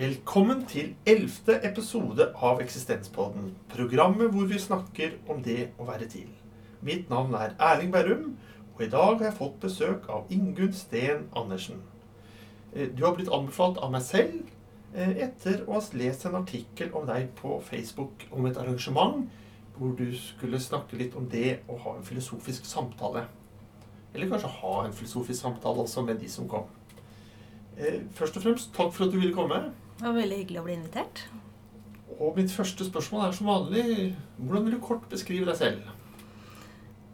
Velkommen til ellevte episode av Eksistenspodden. Programmet hvor vi snakker om det å være til. Mitt navn er Erling Berrum, og i dag har jeg fått besøk av Ingunn Steen Andersen. Eh, Du har blitt anbefalt av meg selv eh, etter å ha lest en artikkel om deg på Facebook om et arrangement hvor du skulle snakke litt om det å ha en filosofisk samtale. Eller kanskje ha en filosofisk samtale også med de som kom. Eh, Først og fremst, takk for at du ville komme. Det var veldig hyggelig å bli invitert. Og mitt første spørsmål er som vanlig Hvordan vil du kort beskrive deg selv?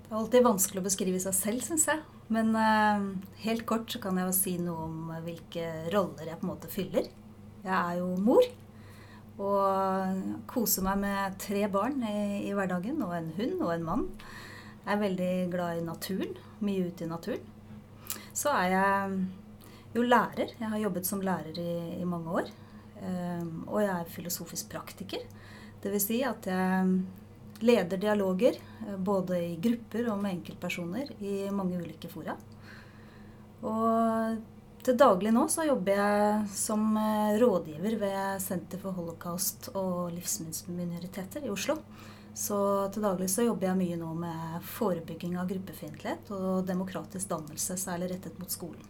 Det er alltid vanskelig å beskrive seg selv, syns jeg. Men eh, helt kort så kan jeg jo si noe om hvilke roller jeg på en måte fyller. Jeg er jo mor. Og koser meg med tre barn i, i hverdagen, og en hund og en mann. Jeg er veldig glad i naturen. Mye ute i naturen. Så er jeg jo lærer. Jeg har jobbet som lærer i, i mange år. Eh, og jeg er filosofisk praktiker. Vil si at jeg leder dialoger eh, både i grupper og med enkeltpersoner i mange ulike fora. Og til daglig nå så jobber jeg som eh, rådgiver ved Senter for holocaust og livsminoriteter i Oslo. Så til daglig så jobber jeg mye nå med forebygging av gruppefiendtlighet og demokratisk dannelse, særlig rettet mot skolen.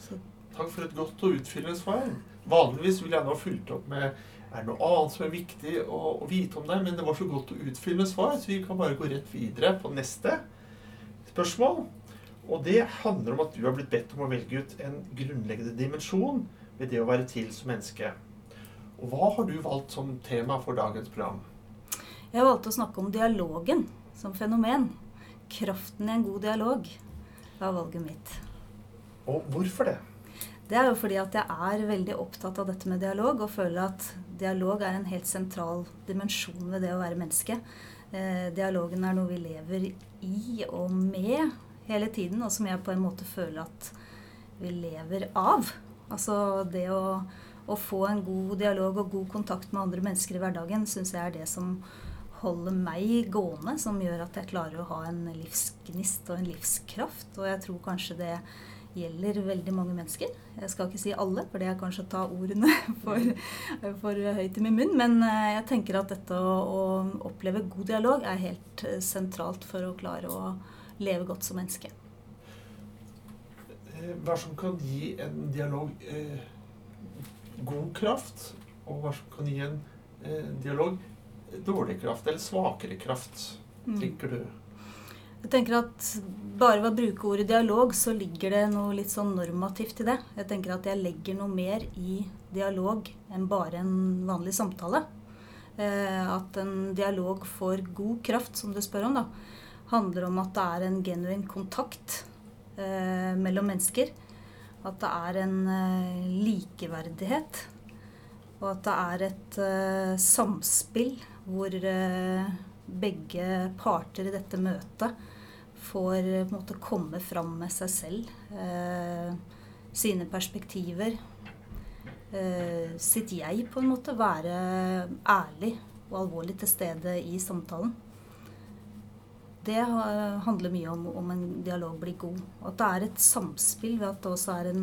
Så Takk for et godt og utfyllende svar. Vanligvis ville jeg nå fulgt opp med er det noe annet som er viktig å, å vite om deg, men det var så godt å utfylle svar, så vi kan bare gå rett videre på neste spørsmål. Og det handler om at du har blitt bedt om å velge ut en grunnleggende dimensjon ved det å være til som menneske. Og hva har du valgt som tema for dagens program? Jeg valgte å snakke om dialogen som fenomen. Kraften i en god dialog var valget mitt. Og hvorfor det? Det er jo fordi at jeg er veldig opptatt av dette med dialog, og føler at dialog er en helt sentral dimensjon ved det å være menneske. Eh, dialogen er noe vi lever i og med hele tiden, og som jeg på en måte føler at vi lever av. Altså det å, å få en god dialog og god kontakt med andre mennesker i hverdagen syns jeg er det som holder meg gående, som gjør at jeg klarer å ha en livsgnist og en livskraft. Og jeg tror kanskje det gjelder veldig mange mennesker. Jeg skal ikke si alle, for det er kanskje å ta ordene for, for høyt i min munn. Men eh, jeg tenker at dette å, å oppleve god dialog er helt eh, sentralt for å klare å leve godt som menneske. Eh, Hva som kan gi en dialog eh, god kraft, og hva som kan gi en eh, dialog dårlig kraft, eller svakere kraft, Mm. tenker du? Jeg tenker at bare ved å bruke ordet dialog, så ligger det noe litt sånn normativt i det. Jeg tenker at jeg legger noe mer i dialog enn bare en vanlig samtale. Eh, at en dialog får god kraft, som du spør om, da, handler om at det er en genuin kontakt eh, mellom mennesker. At det er en eh, likeverdighet. Og at det er et samspill hvor begge parter i dette møtet får eh, måte komme fram med seg selv. Eh, sine perspektiver. Eh, sitt jeg, på en måte. Være ærlig og alvorlig til stede i samtalen. Det ha- handler mye om om en dialog blir god. At det er et samspill ved at det også er en,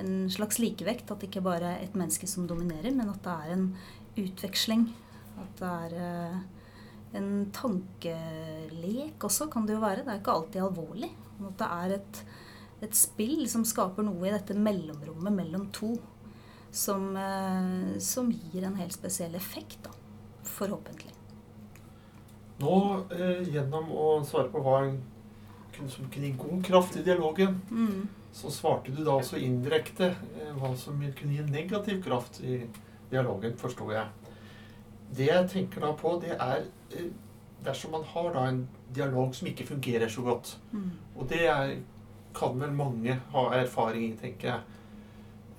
en slags likevekt. At det ikke bare er et menneske som dominerer, men at det er en utveksling. At det er eh, en tankelek også, kan det jo være. Det er ikke alltid alvorlig. At det er et, et spill som skaper noe i dette mellomrommet mellom to. Som, eh, som gir en helt spesiell effekt, da. Forhåpentlig. Nå, eh, gjennom å svare på hva en som kunne gi god kraft i dialogen, Mm. så svarte du da også indirekte eh, hva som kunne gi negativ kraft i dialogen, forsto jeg. Det jeg tenker da på, det er eh, dersom man har da en dialog som ikke fungerer så godt. Mm. Og det er, kan vel mange ha erfaring i, tenker jeg.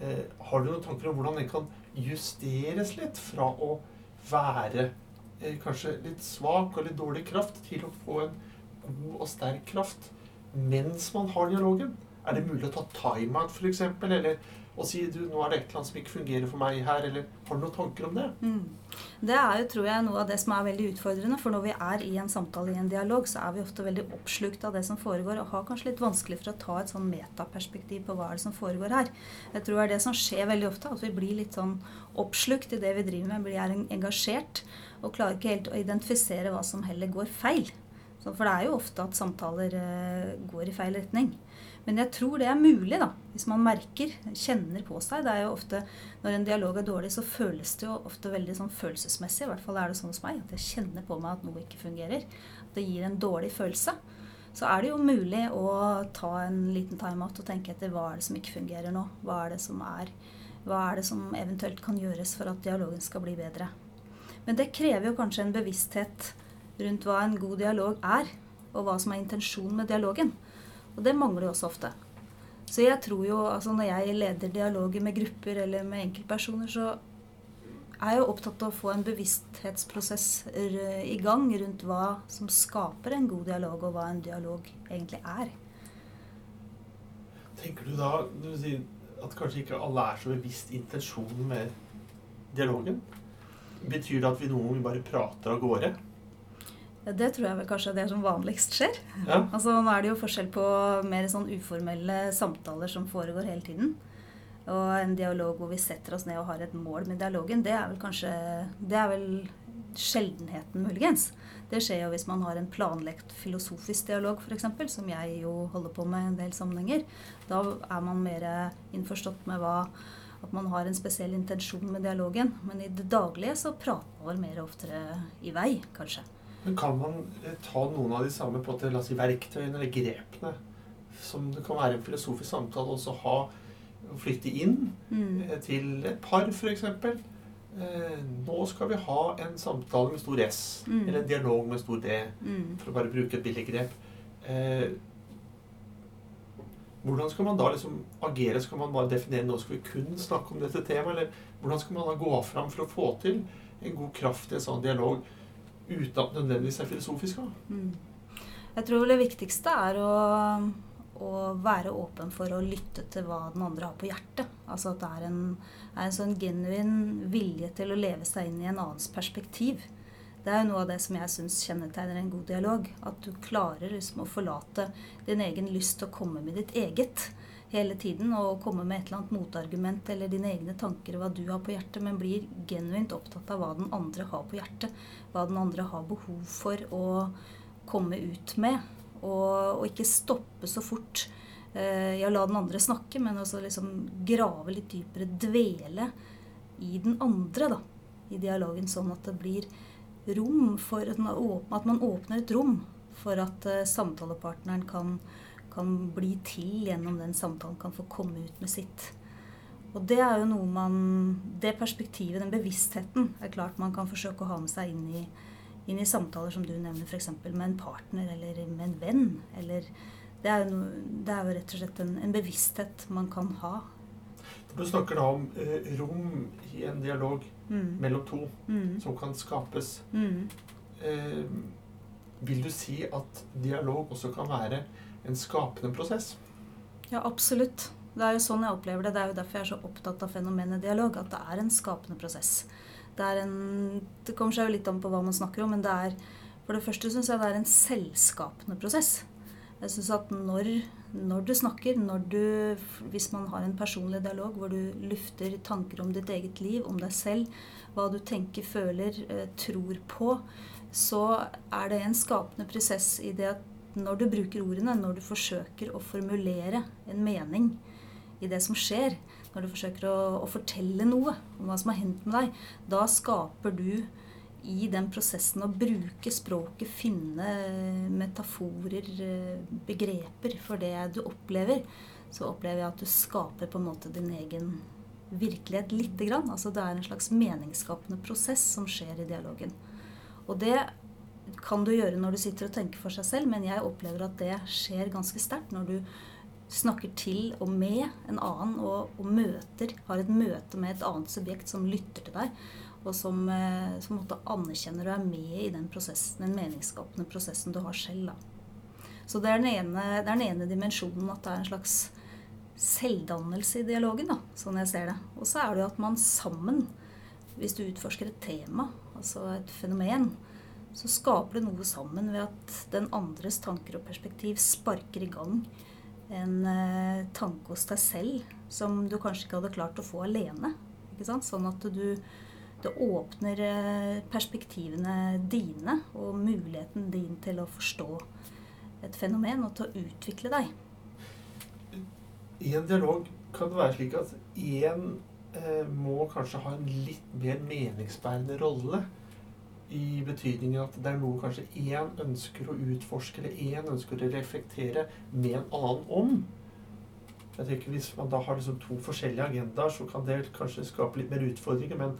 Eh, har du noen tanker om hvordan den kan justeres litt fra å være eh, kanskje litt svak og litt dårlig kraft, til å få en god og sterk kraft mens man har dialogen? Er det mulig å ta time-out, f.eks.? Eller og si du, nå er det et eller annet som ikke fungerer for meg her, eller har du noen tanker om det? Mm. Det er jo, tror jeg, noe av det som er veldig utfordrende. For når vi er i en samtale, i en dialog, så er vi ofte veldig oppslukt av det som foregår, og har kanskje litt vanskelig for å ta et sånn metaperspektiv på hva er det som foregår her. Jeg tror det er det som skjer veldig ofte, at vi blir litt sånn oppslukt i det vi driver med, blir engasjert, og klarer ikke helt å identifisere hva som heller går feil. For det er jo ofte at samtaler eh, går i feil retning. Men jeg tror det er mulig, da. Hvis man merker, kjenner på seg. Det er jo ofte, Når en dialog er dårlig, så føles det jo ofte veldig sånn følelsesmessig. I hvert fall er det sånn hos meg. At jeg kjenner på meg at noe ikke fungerer. At det gir en dårlig følelse. Så er det jo mulig å ta en liten timeout og tenke etter hva er det som ikke fungerer nå. Hva er det som er Hva er det som eventuelt kan gjøres for at dialogen skal bli bedre. Men det krever jo kanskje en bevissthet rundt hva en god dialog er, og hva som er intensjonen med dialogen. Og det mangler jo også ofte. Så jeg tror jo, altså når jeg leder dialoger med grupper eller med enkeltpersoner, så er jeg jo opptatt av å få en bevissthetsprosess i gang rundt hva som skaper en god dialog, og hva en dialog egentlig er. Tenker du da du sier at kanskje ikke alle er så bevisst intensjonen med dialogen? Betyr det at vi noen ganger bare prater av gårde? Det tror jeg vel kanskje er det som vanligst skjer. Ja. Altså, nå er det jo forskjell på mer sånn uformelle samtaler som foregår hele tiden. Og en dialog hvor vi setter oss ned og har et mål med dialogen, det er vel kanskje Det er vel sjeldenheten, muligens. Det skjer jo hvis man har en planlagt filosofisk dialog, f.eks., som jeg jo holder på med i en del sammenhenger. Da er man mer innforstått med hva at man har en spesiell intensjon med dialogen. Men i det daglige så prater man vel mer oftere i vei, kanskje. Men kan man eh, ta noen av de samme på til, si, verktøyene eller grepene som det kan være en filosofisk samtale, også ha å flytte inn mm. Eh, til et par, f.eks.? Eh, nå skal vi ha en samtale med stor S, mm. eller en dialog med stor D, mm. for å bare bruke et billig grep. Eh, hvordan skal man da liksom agere? Skal man bare definere nå skal vi kun snakke om dette temaet? Eller hvordan skal man da gå fram for å få til en god kraft i en sånn dialog? Uten at nødvendigvis er filosofisk. Mm. Jeg tror det viktigste er å, å, være åpen for å lytte til hva den andre har på hjertet. Altså at det er en, er en sånn genuin vilje til å leve seg inn i en annens perspektiv. Det er jo noe av det som jeg syns kjennetegner en god dialog. At du klarer liksom å forlate din egen lyst til å komme med ditt eget hele tiden og komme med et eller annet motargument eller dine egne tanker hva du har på hjertet, men blir genuint opptatt av hva den andre har på hjertet. Hva den andre har behov for å komme ut med. Og, og ikke stoppe så fort eh, å la den andre snakke, men også liksom grave litt dypere, dvele i den andre, da. I dialogen, sånn at det blir rom for at man åpner et rom for at eh, samtalepartneren kan kan bli til gjennom den samtalen, kan få komme ut med sitt. Og det er jo noe man Det perspektivet, den bevisstheten, er klart man kan forsøke å ha med seg inn i, inn i samtaler som du nevner, f.eks. med en partner eller med en venn. Eller det er jo, noe, det er jo rett og slett en, en, bevissthet man kan ha. Du snakker da om eh, rom i en dialog mm. mellom to mm. som kan skapes. Mm. Eh, vil du si at dialog også kan være en skapende prosess? Ja, absolutt. Det er jo sånn jeg opplever det. Det er jo derfor jeg er så opptatt av fenomenet dialog. At det er en skapende prosess. Det, en, det kommer seg jo litt an på hva man snakker om, men det er For det første syns jeg det er en selvskapende prosess. Jeg syns at når, når, du snakker, når du, hvis man har en personlig dialog hvor du lufter tanker om ditt eget liv, om deg selv, hva du tenker, føler, eh, tror på, så er det en skapende prosess i det at når du bruker ordene, når du forsøker å formulere en mening i det som skjer, når du forsøker å, å, fortelle noe om hva som har hendt med deg, da skaper du i den prosessen å bruke språket, finne metaforer, begreper for det du opplever, så opplever jeg at du skaper på en måte din egen virkelighet lite grann. Altså det er en slags meningsskapende prosess som skjer i dialogen. Og det kan du gjøre når du sitter og tenker for seg selv, men jeg opplever at det skjer ganske sterkt når du snakker til og med en annen og, og, møter, har et møte med et annet subjekt som lytter til deg, og som, eh, som anerkjenner og er med i den, prosessen, den meningsskapende prosessen du har selv. Da. Så det er, ene, det er, den ene, dimensjonen at det er en slags selvdannelse i dialogen, da, sånn jeg ser det. Og så er det jo at man sammen, hvis du utforsker et tema, altså et fenomen, så skaper det noe sammen ved at den andres tanker og perspektiv sparker i gang en eh, tanke hos deg selv som du kanskje ikke hadde klart å få alene. Sånn at du det åpner eh, perspektivene dine og muligheten din til å forstå et fenomen og til å utvikle deg. I en dialog kan det være slik at én eh, må kanskje ha en litt mer meningsbærende rolle. I betydningen at det er noe kanskje én ønsker å utforske, eller én ønsker å reflektere med en annen om. Jeg tenker Hvis man da har liksom to forskjellige agendaer, så kan det kanskje skape litt mer utfordringer. Men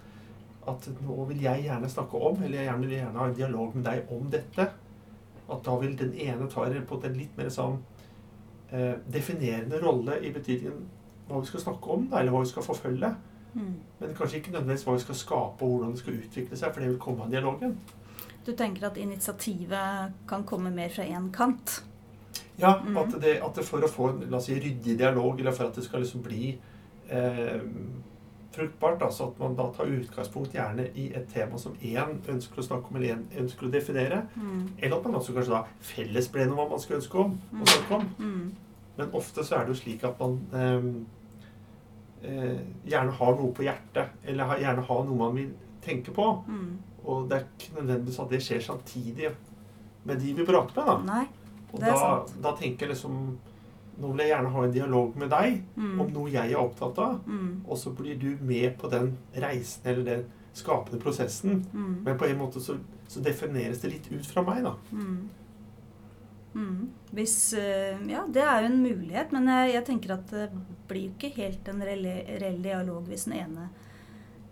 at nå vil jeg gjerne snakke om, eller jeg gjerne vil gjerne ha en dialog med deg om dette. At da vil den ene ta på en litt mer sånn eh, definerende rolle i betydningen hva vi skal snakke om, eller hva vi skal forfølge. Mm. Men kanskje ikke nødvendigvis hva vi skal skape, og hvordan det skal utvikle seg, for det vil komme av dialogen. Du tenker at initiativet kan komme mer fra én kant? Ja, mm. at, det, at, det, for å få en la oss si, ryddig dialog, eller for at det skal liksom bli eh, fruktbart. Altså at man da tar utgangspunkt gjerne i et tema som én ønsker å snakke om, eller én ønsker å definere. Mm. Eller at man også kanskje da felles ble noe man skal ønske om å mm. snakke om. Mm. Men ofte så er det jo slik at man eh, eh, gjerne har noe på hjertet, eller har, gjerne har noe man vil tenke på. Mm. Og det er ikke nødvendigvis at det skjer samtidig med de vi prater med. da. Nei, er da, da tenker jeg liksom nå vil jeg gjerne ha en dialog med deg mm. om noe jeg er opptatt av. Mm. Og så blir du med på den reisen eller den skapende prosessen. Mm. Men på en måte så, så, defineres det litt ut fra meg, da. Mm. Hvis eh, Ja, det er jo en mulighet, men jeg, jeg tenker at det blir ikke helt en reell, reell dialog hvis den ene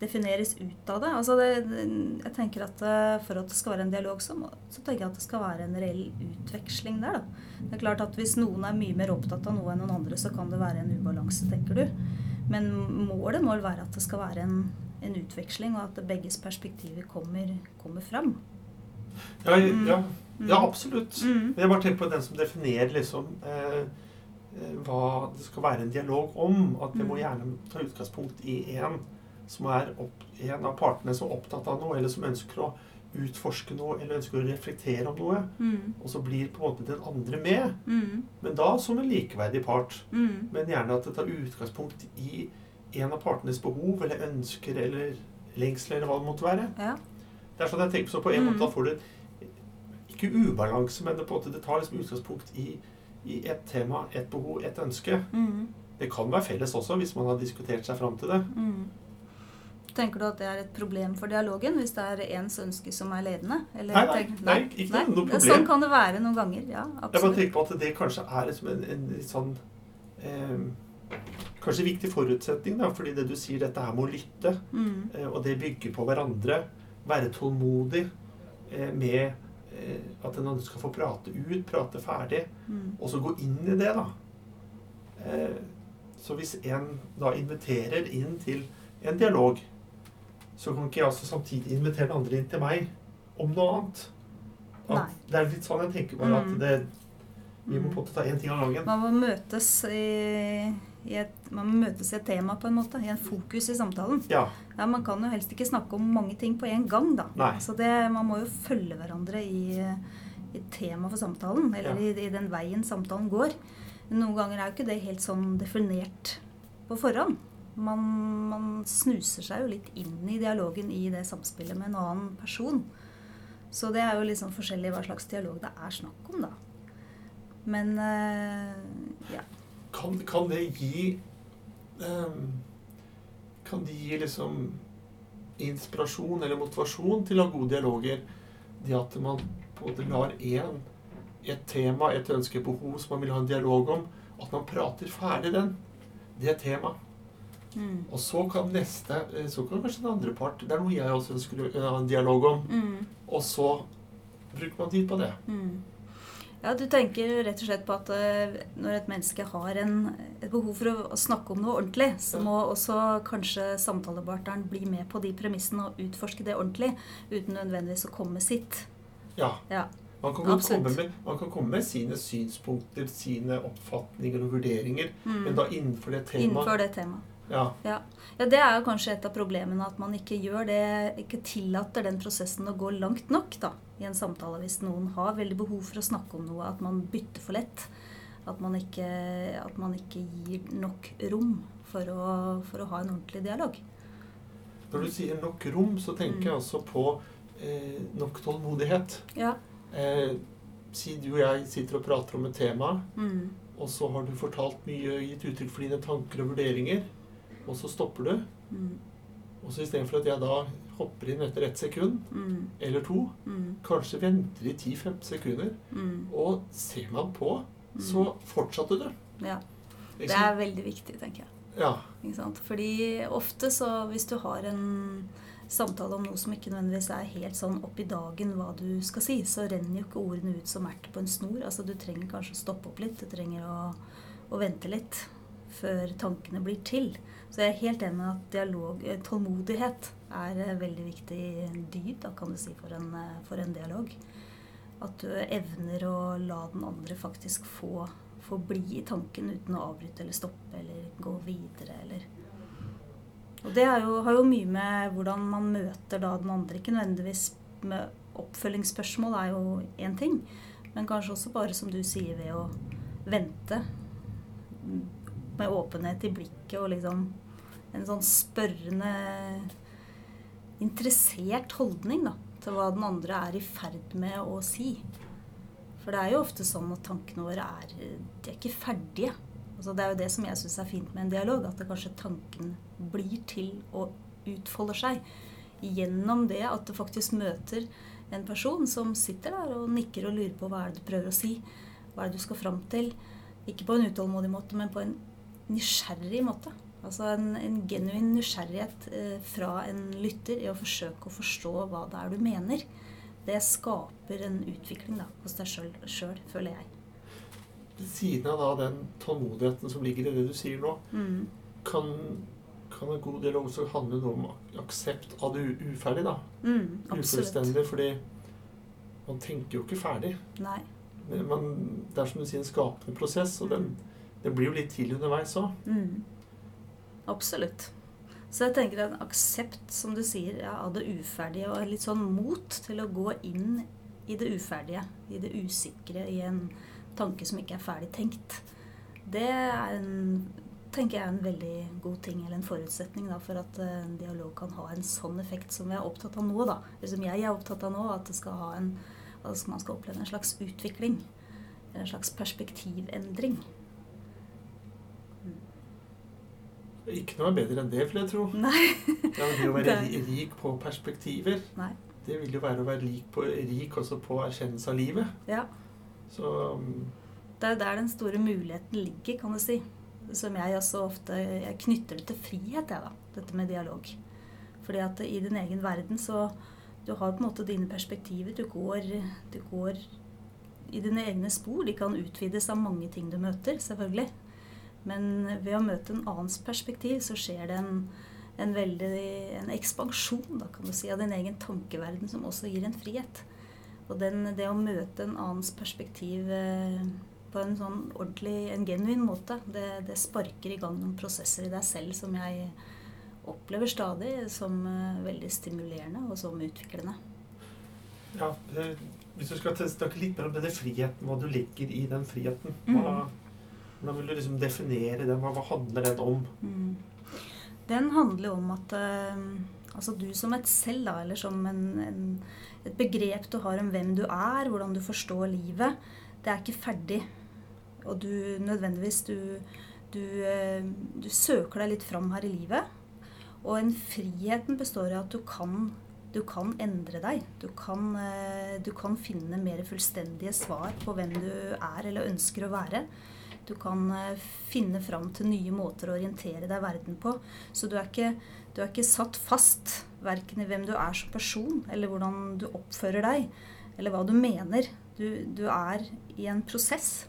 defineres ut av det. Altså det, jeg tenker at eh, For at det skal være en dialog, så, må, så tenker jeg at det skal være en reell utveksling der. Da. Det er klart at Hvis noen er mye mer opptatt av noe enn noen andre, så kan det være en ubalanse, tenker du. Men målet må være at det skal være en, en utveksling, og at begges perspektiver kommer, kommer fram. Ja, ja, mm. Ja absolutt. Mm. Jeg bare tenker på den som definerer liksom eh, eh, hva det skal være en dialog om. At det må mm. gjerne ta utgangspunkt i en som er opp, en av partene som er opptatt av noe, eller som ønsker å utforske noe, eller ønsker å reflektere om noe. Mm. Og så blir på en måte den andre med. Mm. Men da som en likeverdig part. Mm. Men gjerne at det tar utgangspunkt i en av partenes behov eller ønsker eller lengsler eller hva det måtte være. Ja. Det er sånn jeg tenker så På en måte mm. da får du ikke ubalanse, men det, på en måte, det tar liksom utgangspunkt i, i et tema, et behov, et ønske. Mm. Det kan være felles også, hvis man har diskutert seg fram til det. Mm. Tenker du at det er et problem for dialogen hvis det er ens ønske som er ledende? Eller, nei, nei, nei, ikke nei. noe problem. Sånn kan det være noen ganger. ja, absolutt. Jeg bare tenker på at det kanskje er liksom en, en en sånn eh, Kanskje viktig forutsetning, da, fordi det du sier, dette her med å lytte, mm. eh, og det bygger på hverandre, være tålmodig eh, med at den andre skal få prate ut, prate ferdig, mm. og så gå inn i det, da. Eh, så hvis en da inviterer inn til en dialog så kan ikke jeg også samtidig invitere den andre inn til meg om noe annet. Det er litt sånn jeg tenker bare at mm. det, vi må på en måte ta én ting av gangen. Man må møtes i, et, man må møtes i et tema, på en måte. I en fokus i samtalen. Ja. ja man kan jo helst ikke snakke om mange ting på en gang, da. Nei. Så det, man må jo følge hverandre i, i tema for samtalen. Eller ja. i, i, den veien samtalen går. Noen ganger er jo ikke det helt sånn definert på forhånd man, man, snuser seg jo litt inn i dialogen i det samspillet med en annen person. Så det er jo liksom forskjellig hva slags dialog det er snakk om, da. Men uh, ja. Kan, kan, det gi um, Kan det gi liksom inspirasjon eller motivasjon til å ha gode dialoger? Det at man på en måte lar én et tema, et ønske, et behov som man vil ha en dialog om, at man prater ferdig den, det temaet. Mm. Og så kan neste eh, Så kan kanskje den andre part Det er noe jeg også ønsker å ha en dialog om. Mm. Og så bruker man tid på det. Mm. Ja, Du tenker rett og slett på at uh, når et menneske har en, et behov for å, snakke om noe ordentlig, så må også kanskje samtalepartneren bli med på de premissene og utforske det ordentlig, uten nødvendigvis å komme med sitt. Ja. ja. Man kan, komme med, man kan komme med sine synspunkter, sine oppfatninger og vurderinger, Mm. men da innenfor det temaet. Innenfor det temaet. Ja, Ja. ja, det er jo kanskje et av problemene at man ikke gjør det, ikke tillater den prosessen å gå langt nok da, i en samtale hvis noen har veldig behov for å snakke om noe, at man bytter for lett. At man ikke, at man ikke gir nok rom for å, for å ha en ordentlig dialog. Når du sier nok rom, så tenker jeg Mm. også på eh, nok tålmodighet. Ja. Eh, si du og jeg sitter og prater om et tema, Mm. og så har du fortalt mye, gitt uttrykk for dine tanker og vurderinger, og så stopper du. Mm. Og så istedenfor at jeg da hopper inn etter ett sekund Mm. eller to, Mm. kanskje venter i 10-15 sekunder, Mm. og ser man på, Mm. så fortsatte du. Ja. Det er veldig viktig, tenker jeg. Ja. Ikke sant? Fordi ofte så hvis du har en samtale om noe som ikke nødvendigvis er helt sånn opp i dagen hva du skal si, så renner jo ikke ordene ut som ert på en snor. Altså du trenger kanskje å stoppe opp litt. Du trenger å, å vente litt før tankene blir til. Så jeg er helt enig med at dialog, eh, tålmodighet er en veldig viktig dyd, da kan du si, for en, eh, for en dialog. At du evner å la den andre faktisk få, få bli i tanken uten å avbryte eller stoppe eller gå videre eller Og det jo, har jo mye med hvordan man møter da den andre. Ikke nødvendigvis med oppfølgingsspørsmål er jo én ting, men kanskje også bare som du sier, ved å vente med åpenhet i blikket og liksom en sånn spørrende interessert holdning da, til hva den andre er i ferd med å si. For det er jo ofte sånn at tankene våre er, de er ikke ferdige. Altså det er jo det som jeg syns er fint med en dialog, at det kanskje tanken blir til og utfolder seg gjennom det at du faktisk møter en person som sitter der og nikker og lurer på hva er det du prøver å si, hva er det du skal fram til. Ikke på en utålmodig måte, men på en nysgjerrig måte. Altså en, en genuin nysgjerrighet eh, fra en lytter i å forsøke å forstå hva det er du mener. Det skaper en utvikling da, hos deg sjøl, føler jeg. Ved siden av da den tålmodigheten som ligger i det du sier nå, Mm. kan, kan en god del også handle om aksept av det uferdige, da. Mm. Ufullstendig, fordi man tenker jo ikke ferdig. Nei. Men det er som du sier, en skapende prosess, og den, den blir jo litt til underveis òg. Mm. Absolutt. Så jeg tenker en aksept, som du sier, ja, av det uferdige, og litt sånn mot til å gå inn i det uferdige, i det usikre, i en tanke som ikke er ferdig tenkt. Det er en, tenker jeg er en veldig god ting, eller en forutsetning da, for at eh, en dialog kan ha en sånn effekt som vi er opptatt av nå. da. Som jeg er opptatt av nå, at skal en, at man skal oppleve en slags utvikling. En slags perspektivendring. Ikke noe bedre enn det, vil jeg tro. Nei. Ja, det å være rik på perspektiver, Nei. det vil jo være å være rik, på, rik også på erkjennelse av livet. Ja. Så um, Det er der den store muligheten ligger, kan du si. Som jeg også ofte Jeg knytter det til frihet, jeg, da. Dette med dialog. Fordi at i din egen verden så Du har på en måte dine perspektiver. Du går, du går i dine egne spor. De kan utvides av mange ting du møter, selvfølgelig. Men ved å møte en annens perspektiv, så skjer det en, en veldig en ekspansjon, da, kan du si, av din egen tankeverden, som også gir en frihet. Og den, det å møte en annens perspektiv eh, på en sånn ordentlig, en genuin måte, det, det sparker i gang noen prosesser i deg selv som jeg opplever stadig som eh, veldig stimulerende og som utviklende. ja, det, hvis du skal snakke litt mer om denne friheten, hva du legger i den friheten Mm. Hvordan vil du liksom definere den? Hva, handler den om? Mm. Den handler om at eh, altså du som et selv, da, eller som en, en, et begrep du har om hvem du er, hvordan du forstår livet, det er ikke ferdig. Og du nødvendigvis du, du, eh, du søker deg litt fram her i livet. Og en friheten består i at du kan, du kan endre deg. Du kan, eh, du kan finne mer fullstendige svar på hvem du er eller ønsker å være. Du kan eh, finne fram til nye måter å orientere deg verden på. Så du er ikke, du er ikke satt fast verken i hvem du er som person, eller hvordan du oppfører deg, eller hva du mener. Du, du er i en prosess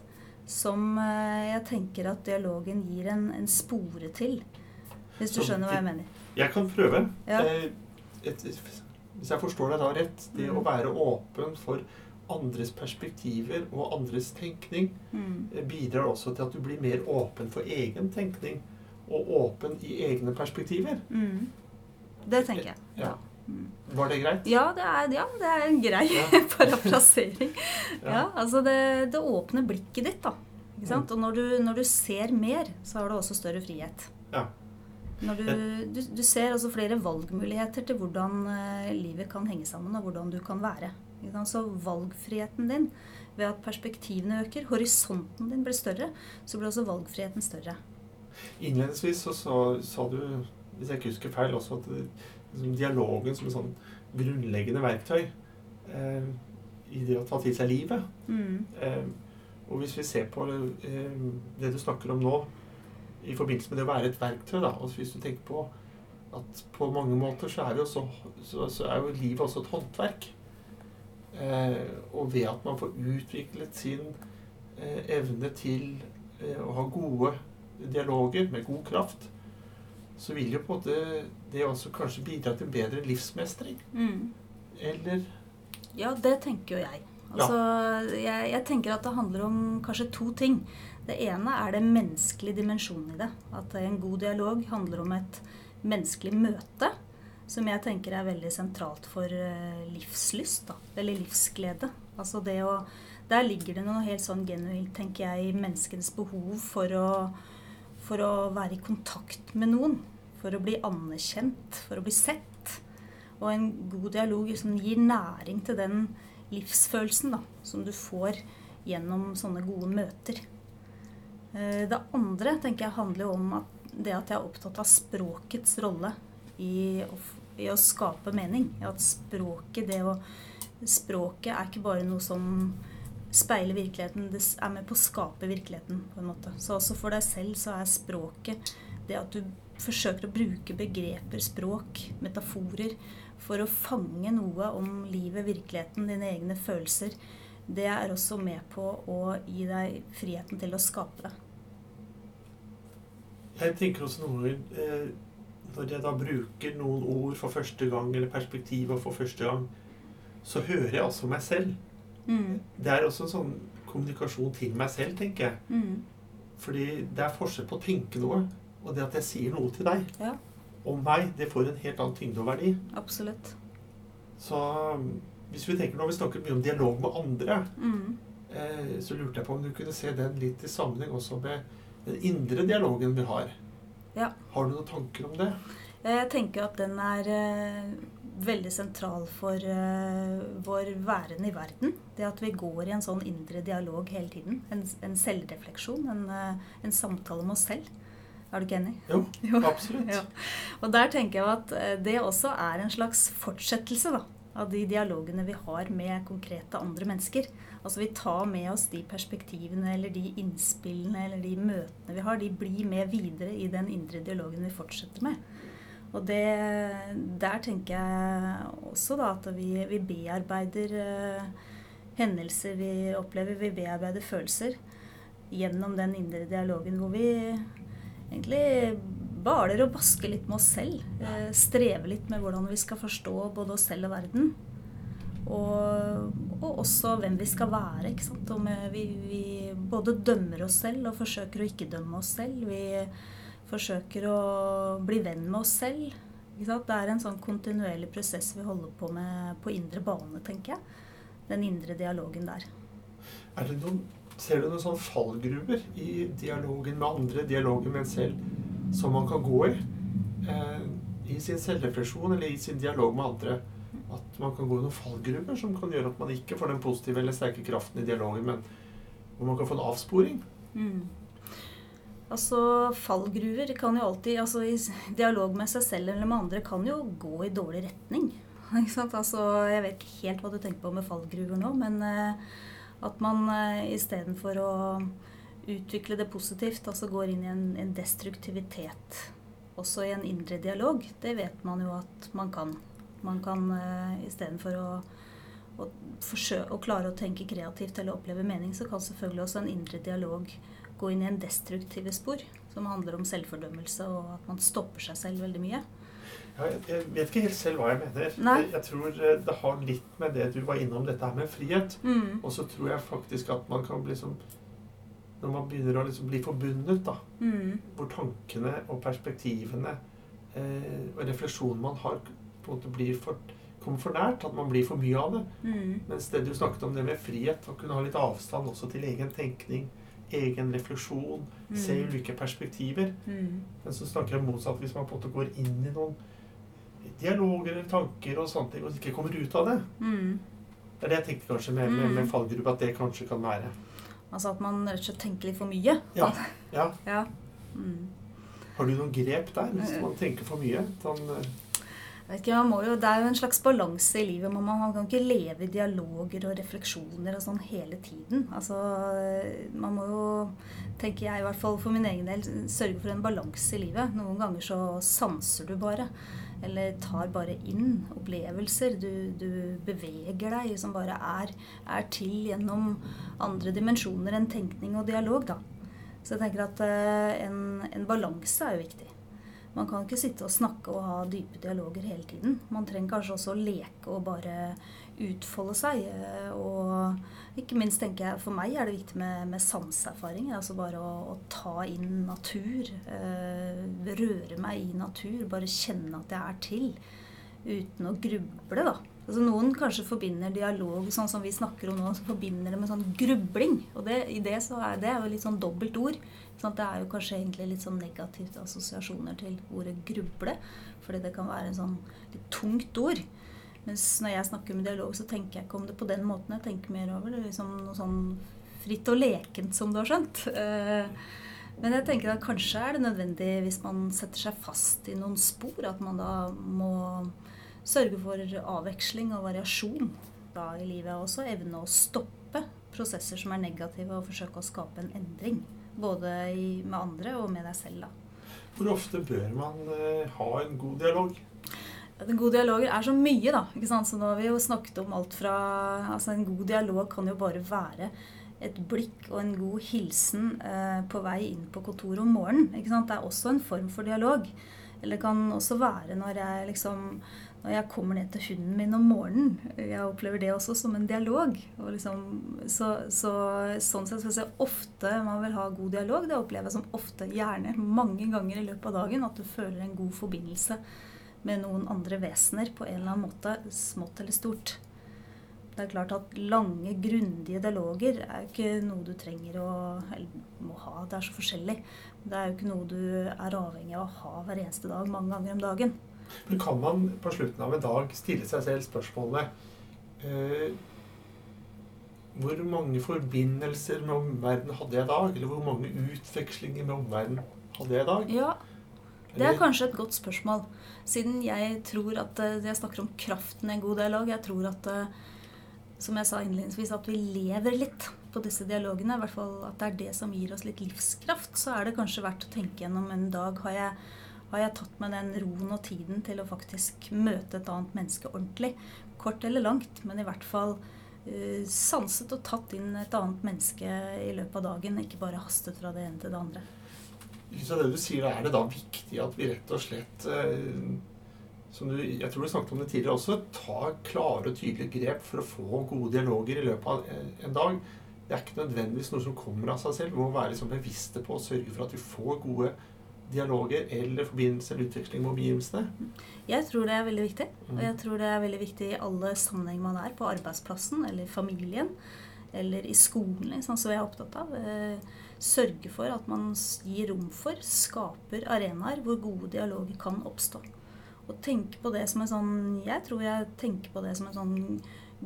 som eh, jeg tenker at dialogen gir en, en spore til. Hvis du Så skjønner hva jeg mener. Jeg kan prøve. Ja. Eh, et, hvis jeg forstår deg da rett, det Mm. å være åpen for andres perspektiver og andres tenkning Mm. eh, bidrar også til at du blir mer åpen for egen tenkning og åpen i egne perspektiver. Mm. Det tenker jeg. Ja. Mm. Var det greit? Ja, det er, ja, det er en grei Ja. parafrasering. Ja. Altså det, det åpner blikket ditt, da. Ikke sant? Og når du, når du ser mer, så har du også større frihet. Ja. Når du, du, du ser altså flere valgmuligheter til hvordan eh, livet kan henge sammen, og hvordan du kan være. Så valgfriheten din, ved at perspektivene øker, horisonten din blir større, så blir også valgfriheten større. Innledningsvis så sa, du, hvis jeg ikke husker feil, også at liksom, dialogen som et sånn grunnleggende verktøy eh, i det å ta til seg livet. Mm. Eh, og hvis vi ser på eh, det du snakker om nå, i forbindelse med det å være et verktøy, da, og hvis du tenker på at på mange måter så er, det jo så, så, så er jo livet også et håndverk. Eh, og ved at man får utviklet sin eh, evne til eh, å ha gode dialoger med god kraft, så vil jo på en måte det også kanskje bidra til bedre livsmestring. Mm. Eller Ja, det tenker jo jeg. Altså, jeg, jeg tenker at det handler om kanskje to ting. Det ene er det menneskelige dimensjonen i det. At en god dialog handler om et menneskelig møte. Som jeg tenker er veldig sentralt for eh, livslyst. Da. Eller livsglede. Altså det å Der ligger det noe helt sånn genuint, tenker jeg, i menneskenes behov for å, for å være i kontakt med noen. For å bli anerkjent, for å bli sett. Og en god dialog liksom gir næring til den livsfølelsen da, som du får gjennom sånne gode møter. Eh, Det andre tenker jeg handler om at det at jeg er opptatt av språkets rolle i å, i å skape mening. At språket, det å Språket er ikke bare noe som speiler virkeligheten, det er med på å skape virkeligheten. på en måte. Så også for deg selv så er språket det at du forsøker å bruke begreper, språk, metaforer for å fange noe om livet, virkeligheten, dine egne følelser. Det er også med på å gi deg friheten til å skape det. Jeg tenker også noen ganger eh, Når jeg da bruker noen ord for første gang, eller perspektiver for første gang, så hører jeg altså meg selv. Mm. Det er også en sånn kommunikasjon til meg selv, tenker jeg. Mm. Fordi det er forskjell på å tenke noe, og det at jeg sier noe til deg Ja. om meg, det får en helt annen tyngde og verdi. Absolutt. Så um, hvis vi tenker når vi snakker mye om dialog med andre, Mm. eh, så lurte jeg på om du kunne se den litt i sammenheng også med den indre dialogen vi har. Ja. Har du noen tanker om det? Jeg tenker at den er eh, veldig sentral for eh, vår væren i verden. Det at vi går i en sånn indre dialog hele tiden. En, en selvrefleksjon. En, eh, en samtale med oss selv. Er du ikke enig? Jo, Jo. absolutt. Ja. Og der tenker jeg at eh, det også er en slags fortsettelse da, av de dialogene vi har med konkrete andre mennesker. Altså vi tar med oss de perspektivene eller de innspillene eller de møtene vi har. De blir med videre i den indre dialogen vi fortsetter med. Og det, der tenker jeg også da at vi, vi bearbeider uh, hendelser vi opplever. Vi bearbeider følelser gjennom den indre dialogen hvor vi egentlig baler og basker litt med oss selv. Uh, strever litt med hvordan vi skal forstå både oss selv og verden. Og, og også hvem vi skal være. ikke sant? Eh, vi, vi både dømmer oss selv og forsøker å ikke dømme oss selv. Vi forsøker å bli venn med oss selv. Ikke sant? Det er en sånn kontinuerlig prosess vi holder på med på indre bane, tenker jeg. Den indre dialogen der. Er det noen, ser du noen sånne fallgruver i dialogen med andre, dialogen med en selv, som man kan gå i? Eh, I sin selvrefleksjon eller i sin dialog med andre? At man kan gå i noen fallgruver som kan gjøre at man ikke får den positive eller sterke kraften i dialogen, men hvor man kan få en avsporing? Mm. Altså, fallgruver kan jo alltid altså I dialog med seg selv eller med andre kan jo gå i dårlig retning. Ikke sant? Altså, jeg vet ikke helt hva du tenker på med fallgruver nå, men eh, at man eh, istedenfor å utvikle det positivt, altså går inn i en, en destruktivitet også i en indre dialog, det vet man jo at man kan. Man kan eh, istedenfor å å, forsøke, å klare å tenke kreativt eller oppleve mening, så kan selvfølgelig også en indre dialog gå inn i en destruktive spor, som handler om selvfordømmelse og at man stopper seg selv veldig mye. Ja, jeg, jeg vet ikke helt selv hva jeg mener. Jeg, jeg tror eh, det har litt med det du var innom, dette her med frihet. Mm. Og så tror jeg faktisk at man kan bli som Når man begynner å liksom bli forbundet, da, Mm. hvor tankene og perspektivene eh, og refleksjonen man har, på en måte blir for, kommer for nært. At man blir for mye av det. Mm. Mens det du snakket om det med frihet, å kunne ha litt avstand også til egen tenkning, egen refleksjon, Mm. se ulike perspektiver. Mm. Men så snakker jeg motsatt hvis man på en måte går inn i noen dialoger eller tanker og sånne ting, og ikke kommer ut av det. Mm. Det er det jeg tenkte kanskje med, med, med Mm. fallgruppe, at det kanskje kan være. Altså at man rett og slett tenker litt for mye. Ja. ja. ja. Mm. Har du noen grep der, hvis man tenker for mye? Sånn, eh, ikke, jo, Det er jo en slags balanse i livet. Man, man kan ikke leve i dialoger og refleksjoner og sånn hele tiden. Altså, Man må jo, tenker jeg i hvert fall for min egen del, sørge for en balanse i livet. Noen ganger så sanser du bare. Eller tar bare inn opplevelser. Du, du beveger deg, som bare er, er til gjennom andre dimensjoner enn tenkning og dialog. da. Så jeg tenker at eh, en, en balanse er jo viktig. Man kan ikke sitte og snakke og ha dype dialoger hele tiden. Man trenger kanskje også å leke og bare utfolde seg. eh, Og ikke minst tenker jeg for meg er det viktig med, med sanseerfaring. Altså bare å, å ta inn natur. Eh, røre meg i natur. Bare kjenne at jeg er til. Uten å gruble, da. Altså Noen kanskje forbinder dialog, sånn som vi snakker om nå, så forbinder det med sånn grubling. Og det, i det så er det jo litt sånn dobbelt ord. Sånn det er jo kanskje egentlig litt sånn negativt assosiasjoner til ordet gruble. Fordi det kan være en sånn litt tungt ord. Mens når jeg snakker med dialog, så tenker jeg ikke om det på den måten. Jeg tenker mer over det liksom noe sånn fritt og lekent, som du har skjønt. Eh, Men jeg tenker at kanskje er det nødvendig hvis man setter seg fast i noen spor, at man da må sørge for avveksling og variasjon da i livet. Også evne å stoppe prosesser som er negative, og forsøke å skape en endring. Både i, med andre og med deg selv. da. Hvor ofte bør man eh, ha en god dialog? En god dialog er så mye, da. ikke sant? Så nå har vi jo snakket om alt fra altså En god dialog kan jo bare være et blikk og en god hilsen eh, på vei inn på kontoret om morgenen. ikke sant? Det er også en form for dialog. Eller det kan også være når jeg liksom når jeg kommer ned til hunden min om morgenen. Jeg opplever det også som en dialog. Og liksom, så, så, sånn sett skal jeg si ofte man vil ha god dialog. Det opplever jeg som ofte, gjerne mange ganger i løpet av dagen, at du føler en god forbindelse med noen andre vesener på en eller annen måte, smått eller stort. Det er klart at lange, grundige dialoger er jo ikke noe du trenger å eller må ha. Det er så forskjellig. Det er jo ikke noe du er avhengig av å ha hver eneste dag mange ganger om dagen. Men kan man på slutten av en dag stille seg selv spørsmålet eh, Hvor mange forbindelser med omverdenen hadde jeg i dag? Eller hvor mange utvekslinger med omverdenen hadde jeg i dag? Ja, det er kanskje et godt spørsmål. Siden jeg tror at eh, Jeg snakker om kraften i en god dialog. Jeg tror at eh, som jeg sa innledningsvis, at vi lever litt på disse dialogene. I hvert fall at det er det som gir oss litt livskraft. Så er det kanskje verdt å tenke gjennom en dag. Har jeg, har jeg tatt meg den roen og tiden til å faktisk møte et annet menneske ordentlig? Kort eller langt, men i hvert fall uh, sanset og tatt inn et annet menneske i løpet av dagen. Ikke bare hastet fra det ene til det andre. Lys av det du sier, er det da viktig at vi rett og slett uh, som du, Jeg tror du snakket om det tidligere også. Tar klare og tydelige grep for å få gode dialoger i løpet av en dag. Det er ikke nødvendigvis noe som kommer av seg selv. Vi må være liksom bevisste på å sørge for at vi får gode dialoger eller forbindelser eller utveksling med omgivelsene. Jeg tror det er veldig viktig. Mm. Og jeg tror det er veldig viktig i alle sammenhenger man er. På arbeidsplassen eller familien eller i skolen, liksom, som jeg er opptatt av. Eh, sørge for at man gir rom for, skaper arenaer hvor gode dialoger kan oppstå. Og tenke på det som en sånn Jeg tror jeg tenker på det som en sånn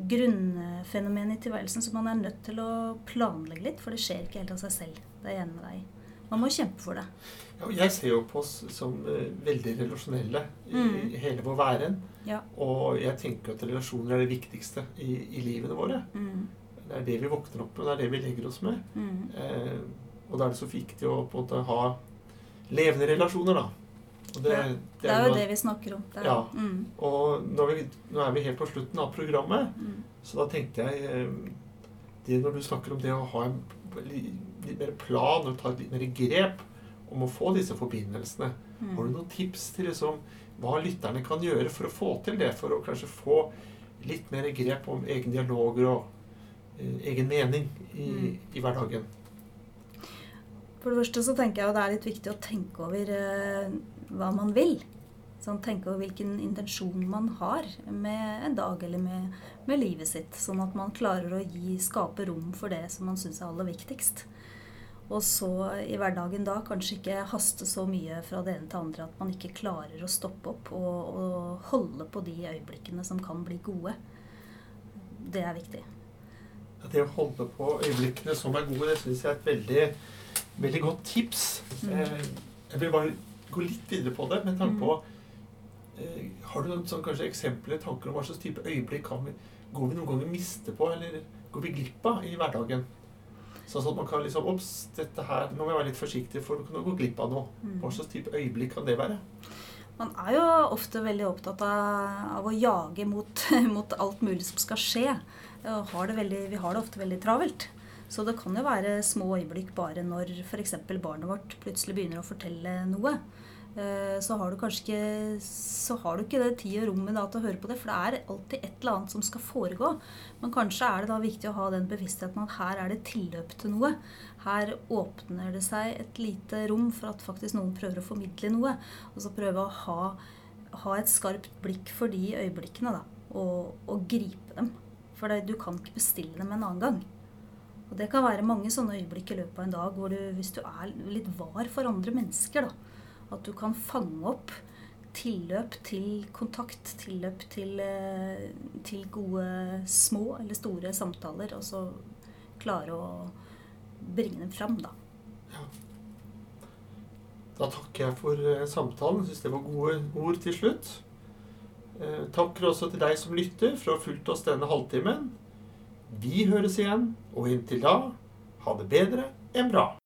grunnfenomen i tilværelsen som man er nødt til å planlegge litt, for det skjer ikke helt av seg selv. Det er jeg enig med deg i. Man må kjempe for det. Ja, jeg ser jo på oss som eh, veldig relasjonelle i, Mm. hele vår væren. Ja. Og jeg tenker at relasjoner er det viktigste i, i livene våre. Mm. Det er det vi våkner opp med, det er det vi legger oss med. Mm. Eh, og da er det så viktig å på en måte ha levende relasjoner, da. Og det, Ja, Det er jo det vi snakker om. Det er, Ja. Mm. Og er, vi, nå er vi helt på slutten av programmet, Mm. så da tenkte jeg eh, det Når du snakker om det å ha en litt mer plan og ta et litt mer grep om å få disse forbindelsene, Mm. har du noen tips til liksom hva lytterne kan gjøre for å få til det. For å kanskje få litt mer grep om egen dialoger og eh, egen mening i, Mm. i hverdagen. For det første så tenker jeg at det er litt viktig å tenke over eh, hva man vil. Sånn, tenke over hvilken intensjon man har med en dag eller med, med livet sitt. Sånn at man klarer å gi, skape rom for det som man syns er aller viktigst. Og så i hverdagen da kanskje ikke haste så mye fra det ene til andre at man ikke klarer å stoppe opp og, og holde på de øyeblikkene som kan bli gode. Det er viktig. Ja, Det å holde på øyeblikkene som er gode, det syns jeg er et veldig, veldig godt tips. Mm. Eh, jeg vil bare gå litt videre på det med tanke Mm. på eh, Har du noen sånn, kanskje eksempler, tanker om hva slags type øyeblikk kan vi, går vi noen ganger miste på, eller går vi glipp av i hverdagen? Sånn at man kan liksom Ops, dette her Nå må jeg være litt forsiktig, for du kan gå glipp av noe. Mm. Hva slags type øyeblikk kan det være? Man er jo ofte veldig opptatt av, av å jage mot, mot alt mulig som skal skje. Har det veldig, vi har det ofte veldig travelt. Så det kan jo være små øyeblikk bare når f.eks. barnet vårt plutselig begynner å fortelle noe. Eh, Så har du kanskje ikke, så har du ikke det tid og rommet da til å høre på det, for det er alltid et eller annet som skal foregå. Men kanskje er det da viktig å ha den bevisstheten at her er det tilløp til noe. Her åpner det seg et lite rom for at faktisk noen prøver å formidle noe. Og så prøve å ha, ha et skarpt blikk for de øyeblikkene, da. Og, og gripe dem. For det, du kan ikke bestille dem en annen gang. Og det kan være mange sånne øyeblikk i løpet av en dag hvor du, hvis du er litt var for andre mennesker, da, at du kan fange opp tilløp til kontakt, tilløp til, eh, til gode små eller store samtaler, og så klare å bringe dem fram, da. Da takker jeg for eh, samtalen. Syns det var gode ord til slutt. Eh, takker også til deg som lytter for å ha fulgt oss denne halvtimen. Vi høres igjen, og inntil da ha det bedre enn bra.